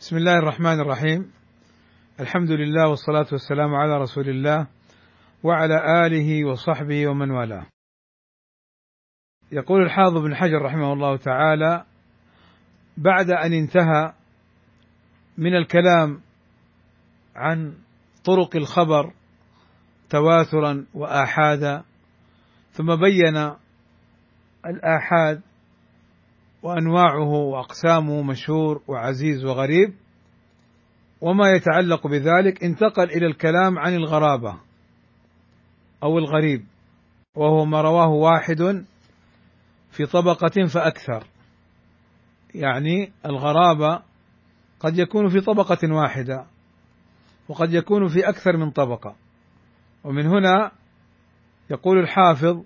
بسم الله الرحمن الرحيم. الحمد لله والصلاة والسلام على رسول الله وعلى آله وصحبه ومن والاه. يقول الحافظ بن حجر رحمه الله تعالى بعد أن انتهى من الكلام عن طرق الخبر تواترا وآحادا ثم بين الآحاد وأنواعه وأقسامه مشهور وعزيز وغريب. وما يتعلق بذلك انتقل إلى الكلام عن الغرابة أو الغريب وهو ما رواه واحد في طبقة فأكثر. يعني الغرابة قد يكون في طبقة واحدة وقد يكون في أكثر من طبقة. ومن هنا يقول الحافظ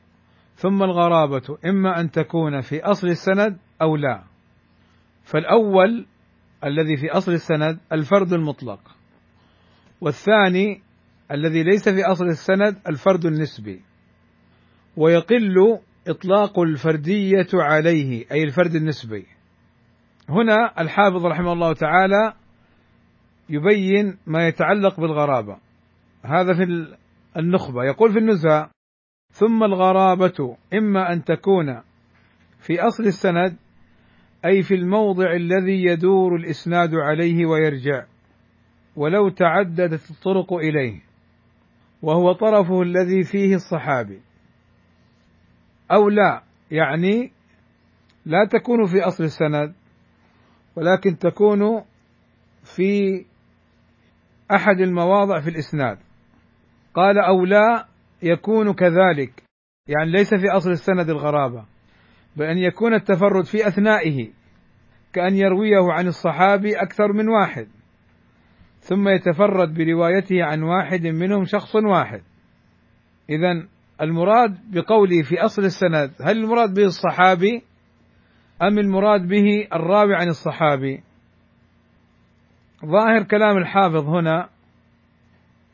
ثم الغرابة إما أن تكون في أصل السند أو لا. فالأول الذي في أصل السند الفرد المطلق والثاني الذي ليس في أصل السند الفرد النسبي ويقل إطلاق الفردية عليه أي الفرد النسبي. هنا الحافظ رحمه الله تعالى يبين ما يتعلق بالغرابة. هذا في النخبة. يقول في النزهة ثم الغرابة إما أن تكون في أصل السند أي في الموضع الذي يدور الإسناد عليه ويرجع ولو تعددت الطرق إليه وهو طرفه الذي فيه الصحابي. أو لا يعني لا تكون في أصل السند ولكن تكون في أحد المواضع في الإسناد. قال أو لا يكون كذلك يعني ليس في أصل السند الغرابة. بأن يكون التفرد في أثنائه كأن يرويه عن الصحابي أكثر من واحد ثم يتفرد بروايته عن واحد منهم شخص واحد. إذا المراد بقوله في أصل السند هل المراد به الصحابي أم المراد به الراوي عن الصحابي؟ ظاهر كلام الحافظ هنا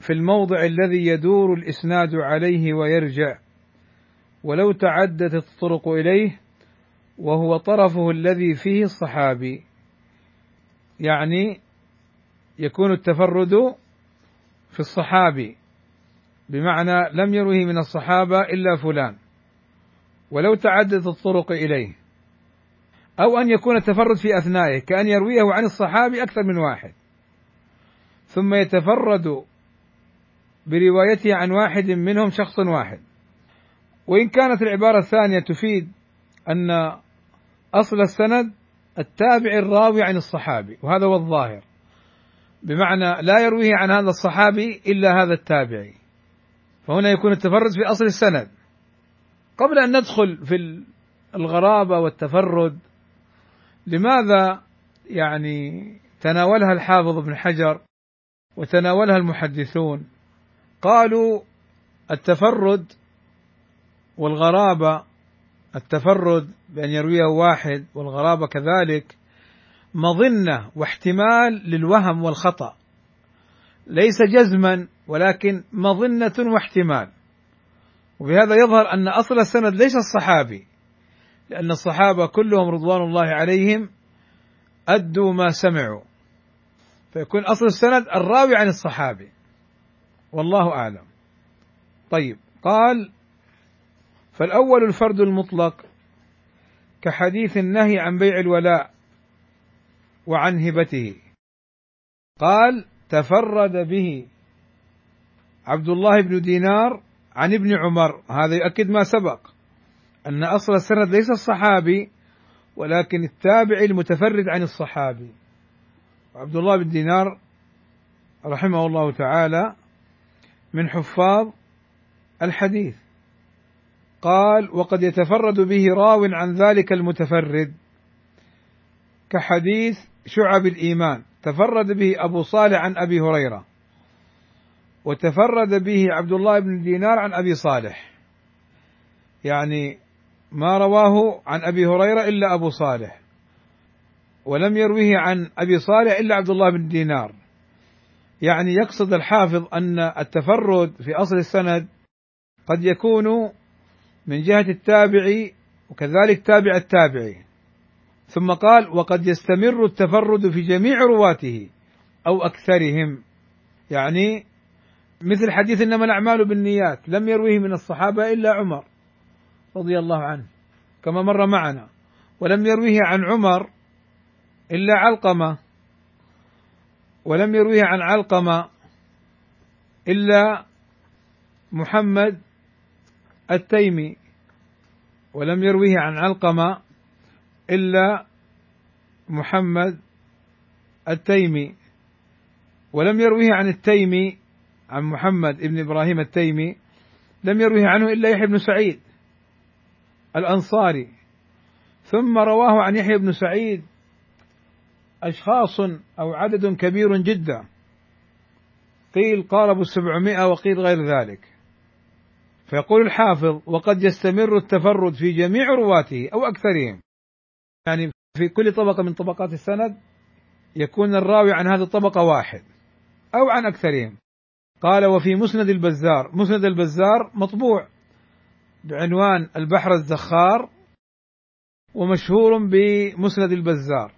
في الموضع الذي يدور الإسناد عليه ويرجع ولو تعددت الطرق إليه وهو طرفه الذي فيه الصحابي. يعني يكون التفرد في الصحابي بمعنى لم يروه من الصحابة إلا فلان. ولو تعددت الطرق إليه. أو أن يكون التفرد في أثنائه كأن يرويه عن الصحابي أكثر من واحد. ثم يتفرد بروايته عن واحد منهم شخص واحد. وإن كانت العبارة الثانية تفيد أن أصل السند التابع الراوي عن الصحابي وهذا هو الظاهر. بمعنى لا يرويه عن هذا الصحابي إلا هذا التابعي. فهنا يكون التفرد في أصل السند. قبل أن ندخل في الغرابة والتفرد لماذا يعني تناولها الحافظ ابن حجر وتناولها المحدثون؟ قالوا التفرد والغرابة التفرد بأن يرويه واحد والغرابة كذلك مظنة واحتمال للوهم والخطأ. ليس جزما ولكن مظنة واحتمال. وبهذا يظهر أن أصل السند ليس الصحابي لأن الصحابة كلهم رضوان الله عليهم أدوا ما سمعوا. فيكون أصل السند الراوي عن الصحابي. والله أعلم. طيب قال فالأول الفرد المطلق كحديث النهي عن بيع الولاء وعن هبته. قال تفرد به عبد الله بن دينار عن ابن عمر. هذا يؤكد ما سبق أن أصل السند ليس الصحابي ولكن التابعي المتفرد عن الصحابي. عبد الله بن دينار رحمه الله تعالى من حفاظ الحديث. قال وقد يتفرد به راو عن ذلك المتفرد كحديث شعب الإيمان. تفرد به أبو صالح عن أبي هريرة وتفرد به عبد الله بن دينار عن أبي صالح. يعني ما رواه عن أبي هريرة إلا أبو صالح ولم يرويه عن أبي صالح إلا عبد الله بن دينار. يعني يقصد الحافظ أن التفرد في أصل السند قد يكون من جهة التابعي وكذلك تابع التابعي. ثم قال وقد يستمر التفرد في جميع رواته أو أكثرهم. يعني مثل حديث إنما الأعمال بالنيات لم يرويه من الصحابة إلا عمر رضي الله عنه كما مر معنا. ولم يرويه عن عمر إلا علقمة. ولم يرويه عن علقمة إلا محمد التيمي ولم يرويه عن علقمة إلا محمد التيمي ولم يرويه عن التيمي عن محمد بن إبراهيم التيمي لم يروه عنه إلا يحيى بن سعيد الأنصاري. ثم رواه عن يحيى بن سعيد أشخاص أو عدد كبير جدا. قيل قاربوا السبعمائة وقيل غير ذلك. فيقول الحافظ وقد يستمر التفرد في جميع رواته أو أكثرهم. يعني في كل طبقة من طبقات السند يكون الراوي عن هذه الطبقة واحد أو عن أكثرهم. قال وفي مسند البزار. مسند البزار مطبوع بعنوان البحر الزخار ومشهور بمسند البزار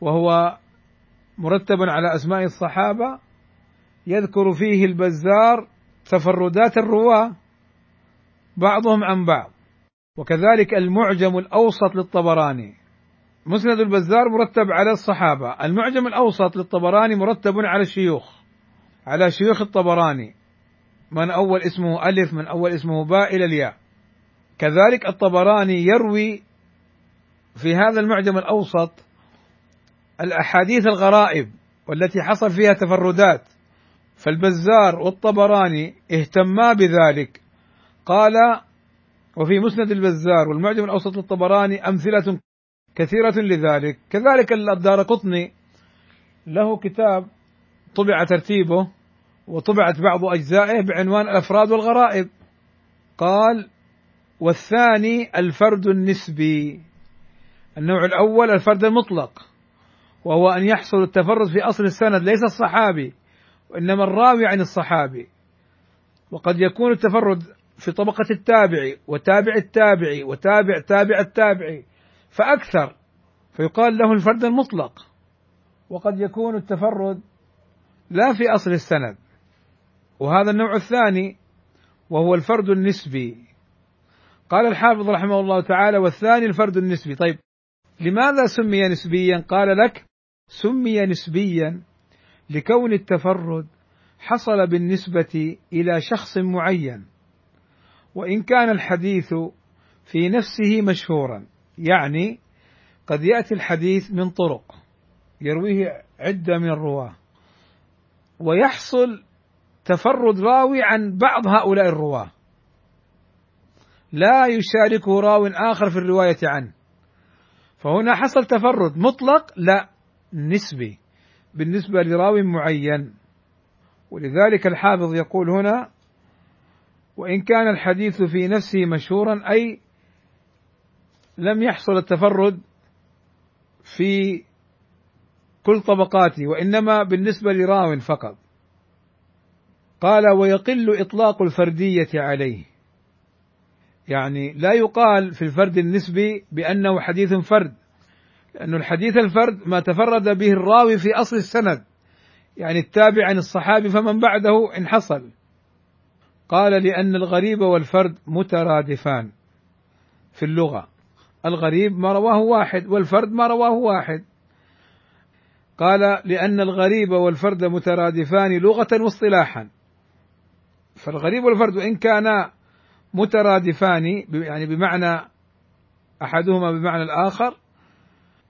وهو مرتب على أسماء الصحابة. يذكر فيه البزار تفردات الرواة. بعضهم عن بعض. وكذلك المعجم الأوسط للطبراني. مسند البزار مرتب على الصحابة. المعجم الأوسط للطبراني مرتب على الشيوخ. على شيوخ الطبراني. من أول اسمه ألف من أول اسمه باء إلى الياء. كذلك الطبراني يروي في هذا المعجم الأوسط الأحاديث الغرائب والتي حصل فيها تفردات. فالبزار والطبراني اهتما بذلك. قال وفي مسند البزار والمعجم الأوسط للطبراني أمثلة كثيرة لذلك. كذلك الدار قطني له كتاب طبع ترتيبه وطبعت بعض أجزائه بعنوان الأفراد والغرائب. قال والثاني الفرد النسبي النوع الأول الفرد المطلق وهو أن يحصل التفرد في أصل السند ليس الصحابي وإنما الراوي عن الصحابي. وقد يكون التفرد في طبقة التابعي وتابع التابعي وتابع تابع التابعي. فأكثر فيقال له الفرد المطلق. وقد يكون التفرد لا في أصل السند. وهذا النوع الثاني وهو الفرد النسبي. قال الحافظ رحمه الله تعالى والثاني الفرد النسبي. طيب لماذا سمي نسبيا؟ قال لك سمي نسبيا لكون التفرد حصل بالنسبة إلى شخص معين. وإن كان الحديث في نفسه مشهورا يعني قد يأتي الحديث من طرق يرويه عدة من الرواة ويحصل تفرد راوي عن بعض هؤلاء الرواة. لا يشاركه راو آخر في الرواية عنه. فهنا حصل تفرد مطلق لا نسبي بالنسبة لراو معين. ولذلك الحافظ يقول هنا وإن كان الحديث في نفسه مشهورا أي لم يحصل التفرد في كل طبقاته وإنما بالنسبة لراو فقط. قال ويقل إطلاق الفردية عليه. يعني لا يقال في الفرد النسبي بأنه حديث فرد لأن الحديث الفرد ما تفرد به الراوي في أصل السند. يعني التابع عن الصحابي فمن بعده إن حصل. قال لأن الغريب والفرد مترادفان في اللغة. الغريب ما رواه واحد والفرد ما رواه واحد. قال لأن الغريب والفرد مترادفان لغة واصطلاحا. فالغريب والفرد وإن كانا مترادفان يعني بمعنى أحدهما بمعنى الآخر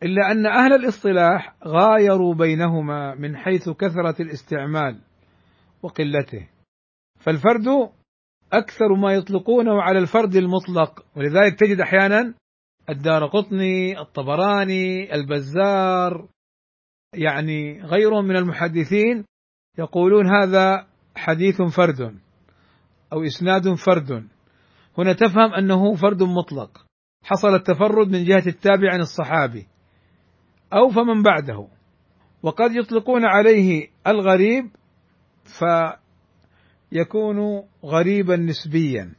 إلا أن أهل الاصطلاح غايروا بينهما من حيث كثرة الاستعمال وقلته. فالفرد أكثر ما يطلقونه على الفرد المطلق. ولذلك تجد أحيانا الدار قطني الطبراني البزار يعني غيرهم من المحدثين يقولون هذا حديث فرد أو إسناد فرد. هنا تفهم أنه فرد مطلق. حصل التفرد من جهة التابع عن الصحابي أو فمن بعده. وقد يطلقون عليه الغريب فيكون غريبا نسبيا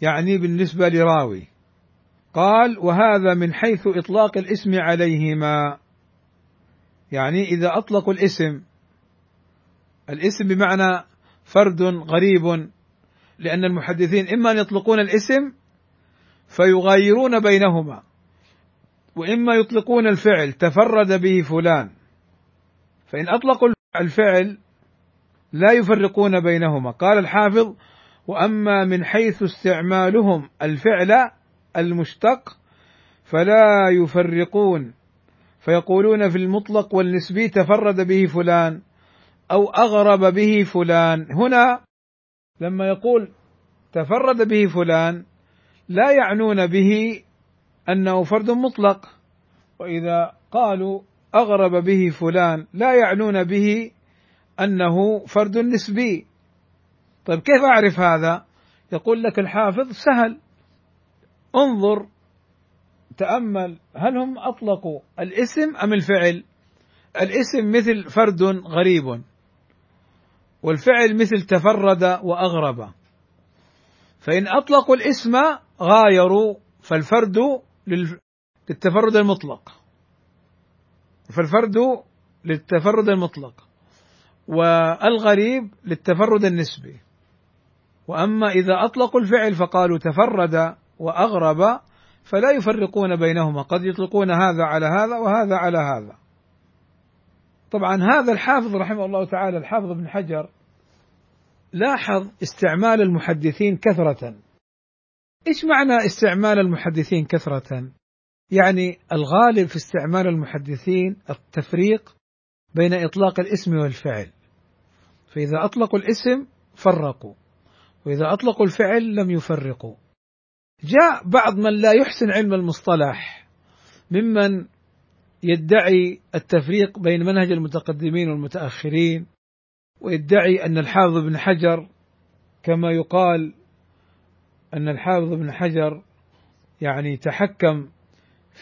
يعني بالنسبة لراوي. قال وهذا من حيث إطلاق الاسم عليهما. يعني إذا أطلقوا الاسم الاسم بمعنى فرد غريب لأن المحدثين إما أن يطلقون الاسم فيغايرون بينهما وإما يطلقون الفعل تفرد به فلان فإن أطلقوا الفعل لا يفرقون بينهما. قال الحافظ وأما من حيث استعمالهم الفعل المشتق فلا يفرقون. فيقولون في المطلق والنسبي تفرد به فلان أو أغرب به فلان. هنا لما يقول تفرد به فلان لا يعنون به أنه فرد مطلق. وإذا قالوا أغرب به فلان لا يعنون به أنه فرد نسبي. طيب كيف أعرف هذا؟ يقول لك الحافظ سهل. انظر تأمل هل هم أطلقوا الاسم أم الفعل؟ الاسم مثل فرد غريب والفعل مثل تفرد وأغرب. فإن أطلقوا الاسم غايروا فالفرد للتفرد المطلق. فالفرد للتفرد المطلق. والغريب للتفرد النسبي. وأما إذا أطلقوا الفعل فقالوا تفرد وأغرب فلا يفرقون بينهما. قد يطلقون هذا على هذا وهذا على هذا. طبعا هذا الحافظ رحمه الله تعالى الحافظ ابن حجر لاحظ استعمال المحدثين كثرة. إيش معنى استعمال المحدثين كثرة؟ يعني الغالب في استعمال المحدثين التفريق بين إطلاق الاسم والفعل. فإذا أطلقوا الاسم فرقوا وإذا أطلقوا الفعل لم يفرقوا. جاء بعض من لا يحسن علم المصطلح ممن يدعي التفريق بين منهج المتقدمين والمتأخرين ويدعي أن الحافظ بن حجر كما يقال أن الحافظ بن حجر يعني تحكم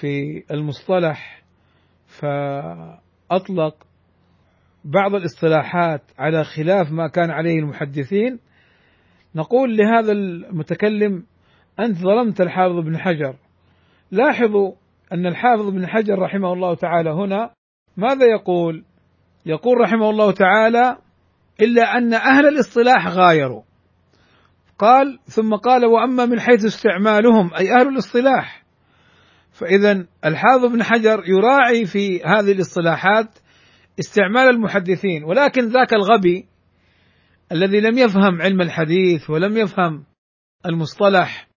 في المصطلح فأطلق بعض الاصطلاحات على خلاف ما كان عليه المحدثين نقول لهذا المتكلم أنت ظلمت الحافظ ابن حجر. لاحظوا أن الحافظ ابن حجر رحمه الله تعالى هنا ماذا يقول؟ يقول رحمه الله تعالى إلا أن أهل الاصطلاح غايروا. قال ثم قال وأما من حيث استعمالهم أي أهل الاصطلاح. فإذا الحافظ ابن حجر يراعي في هذه الاصطلاحات استعمال المحدثين ولكن ذاك الغبي الذي لم يفهم علم الحديث ولم يفهم المصطلح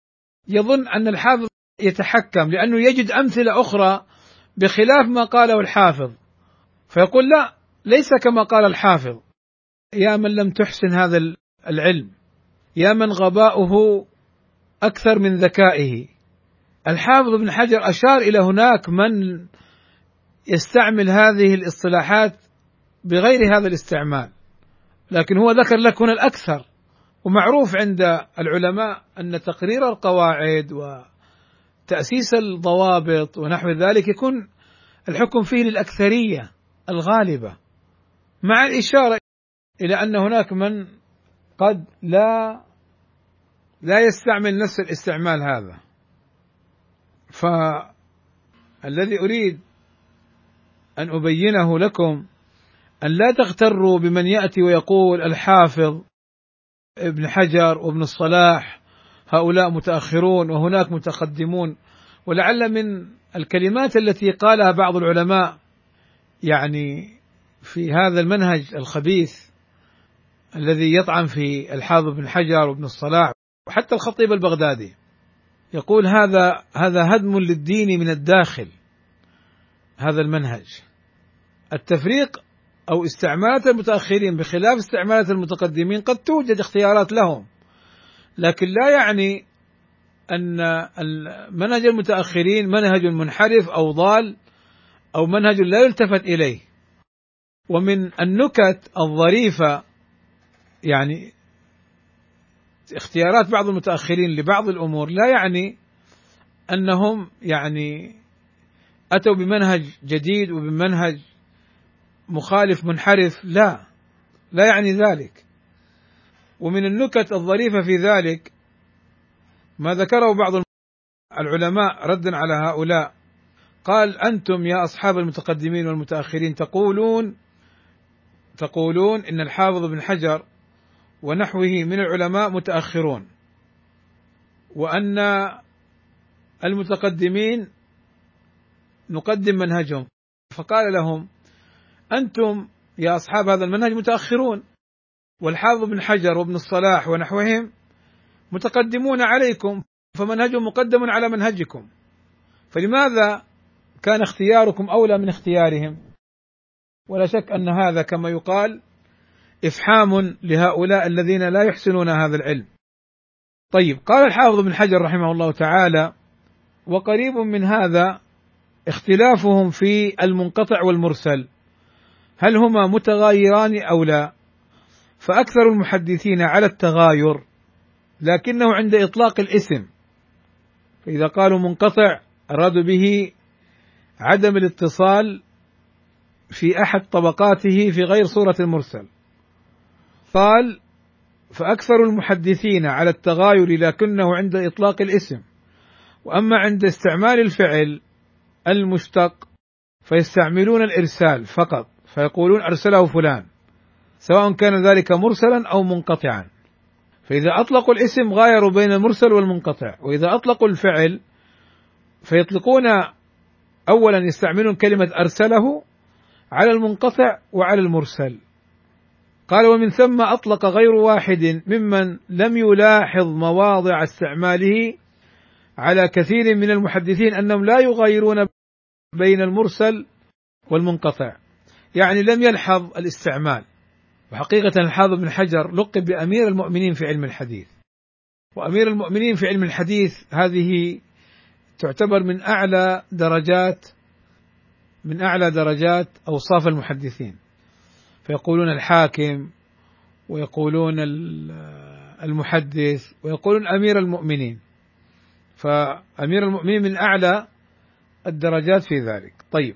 يظن أن الحافظ يتحكم لأنه يجد أمثلة أخرى بخلاف ما قاله الحافظ. فيقول لا ليس كما قال الحافظ يا من لم تحسن هذا العلم يا من غباؤه أكثر من ذكائه. الحافظ ابن حجر أشار إلى هناك من يستعمل هذه الاصطلاحات بغير هذا الاستعمال. لكن هو ذكر لك هنا الأكثر. ومعروف عند العلماء أن تقرير القواعد وتأسيس الضوابط ونحو ذلك يكون الحكم فيه للأكثرية الغالبة. مع الإشارة إلى أن هناك من قد لا لا يستعمل نفس الاستعمال هذا. فالذي أريد أن أبينه لكم أن لا تغتروا بمن يأتي ويقول الحافظ ابن حجر وابن الصلاح هؤلاء متأخرون وهناك متقدمون. ولعل من الكلمات التي قالها بعض العلماء يعني في هذا المنهج الخبيث الذي يطعن في الحافظ بن حجر وابن الصلاح وحتى الخطيب البغدادي يقول هذا هذا هدم للدين من الداخل هذا المنهج. التفريق أو استعمالات المتأخرين بخلاف استعمالات المتقدمين قد توجد اختيارات لهم. لكن لا يعني أن منهج المتأخرين منهج منحرف أو ضال أو منهج لا يلتفت إليه. ومن النكت الظريفة يعني اختيارات بعض المتأخرين لبعض الأمور لا يعني أنهم يعني أتوا بمنهج جديد وبمنهج مخالف منحرف لا. لا يعني ذلك. ومن النكت الظريفة في ذلك ما ذكره بعض العلماء ردا على هؤلاء. قال أنتم يا أصحاب المتقدمين والمتأخرين تقولون تقولون إن الحافظ بن حجر ونحوه من العلماء متأخرون وأن المتقدمين نقدم منهجهم. فقال لهم أنتم يا أصحاب هذا المنهج متأخرون والحافظ بن حجر وابن الصلاح ونحوهم متقدمون عليكم فمنهجهم مقدم على منهجكم. فلماذا كان اختياركم أولى من اختيارهم؟ ولا شك أن هذا كما يقال إفحام لهؤلاء الذين لا يحسنون هذا العلم. طيب قال الحافظ بن حجر رحمه الله تعالى وقريب من هذا اختلافهم في المنقطع والمرسل. هل هما متغايران أو لا؟ فأكثر المحدثين على التغاير لكنه عند إطلاق الاسم. فإذا قالوا منقطع أرادوا به عدم الاتصال في أحد طبقاته في غير صورة المرسل. قال فأكثر المحدثين على التغاير لكنه عند إطلاق الاسم. وأما عند استعمال الفعل المشتق فيستعملون الإرسال فقط. فيقولون أرسله فلان سواء كان ذلك مرسلا أو منقطعا. فإذا اطلقوا الاسم غايروا بين المرسل والمنقطع وإذا أطلقوا الفعل فيطلقون اولا يستعملون كلمة أرسله على المنقطع وعلى المرسل. قال ومن ثم أطلق غير واحد ممن لم يلاحظ مواضع استعماله على كثير من المحدثين أنهم لا يغايرون بين المرسل والمنقطع. يعني لم يلحظ الاستعمال. وحقيقة الحافظ بن حجر لقب بأمير المؤمنين في علم الحديث. وأمير المؤمنين في علم الحديث هذه تعتبر من أعلى درجات من أعلى درجات أوصاف المحدثين. فيقولون الحاكم ويقولون المحدث ويقولون أمير المؤمنين. فأمير المؤمنين من أعلى الدرجات في ذلك. طيب.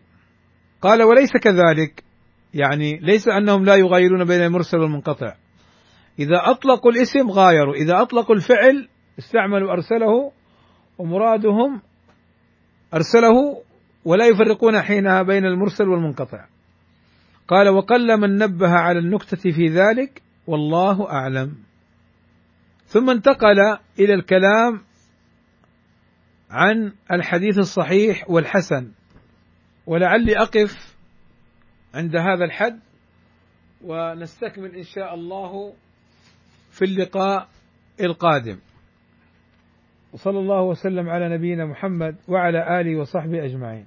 قال وليس كذلك. يعني ليس أنهم لا يغايرون بين المرسل والمنقطع. إذا أطلقوا الاسم غايروا إذا أطلقوا الفعل استعملوا أرسله ومرادهم أرسله ولا يفرقون حينها بين المرسل والمنقطع. قال وقل من نبه على النكتة في ذلك والله أعلم. ثم انتقل إلى الكلام عن الحديث الصحيح والحسن. ولعلي أقف عند هذا الحد ونستكمل إن شاء الله في اللقاء القادم. وصلى الله وسلم على نبينا محمد وعلى آله وصحبه أجمعين.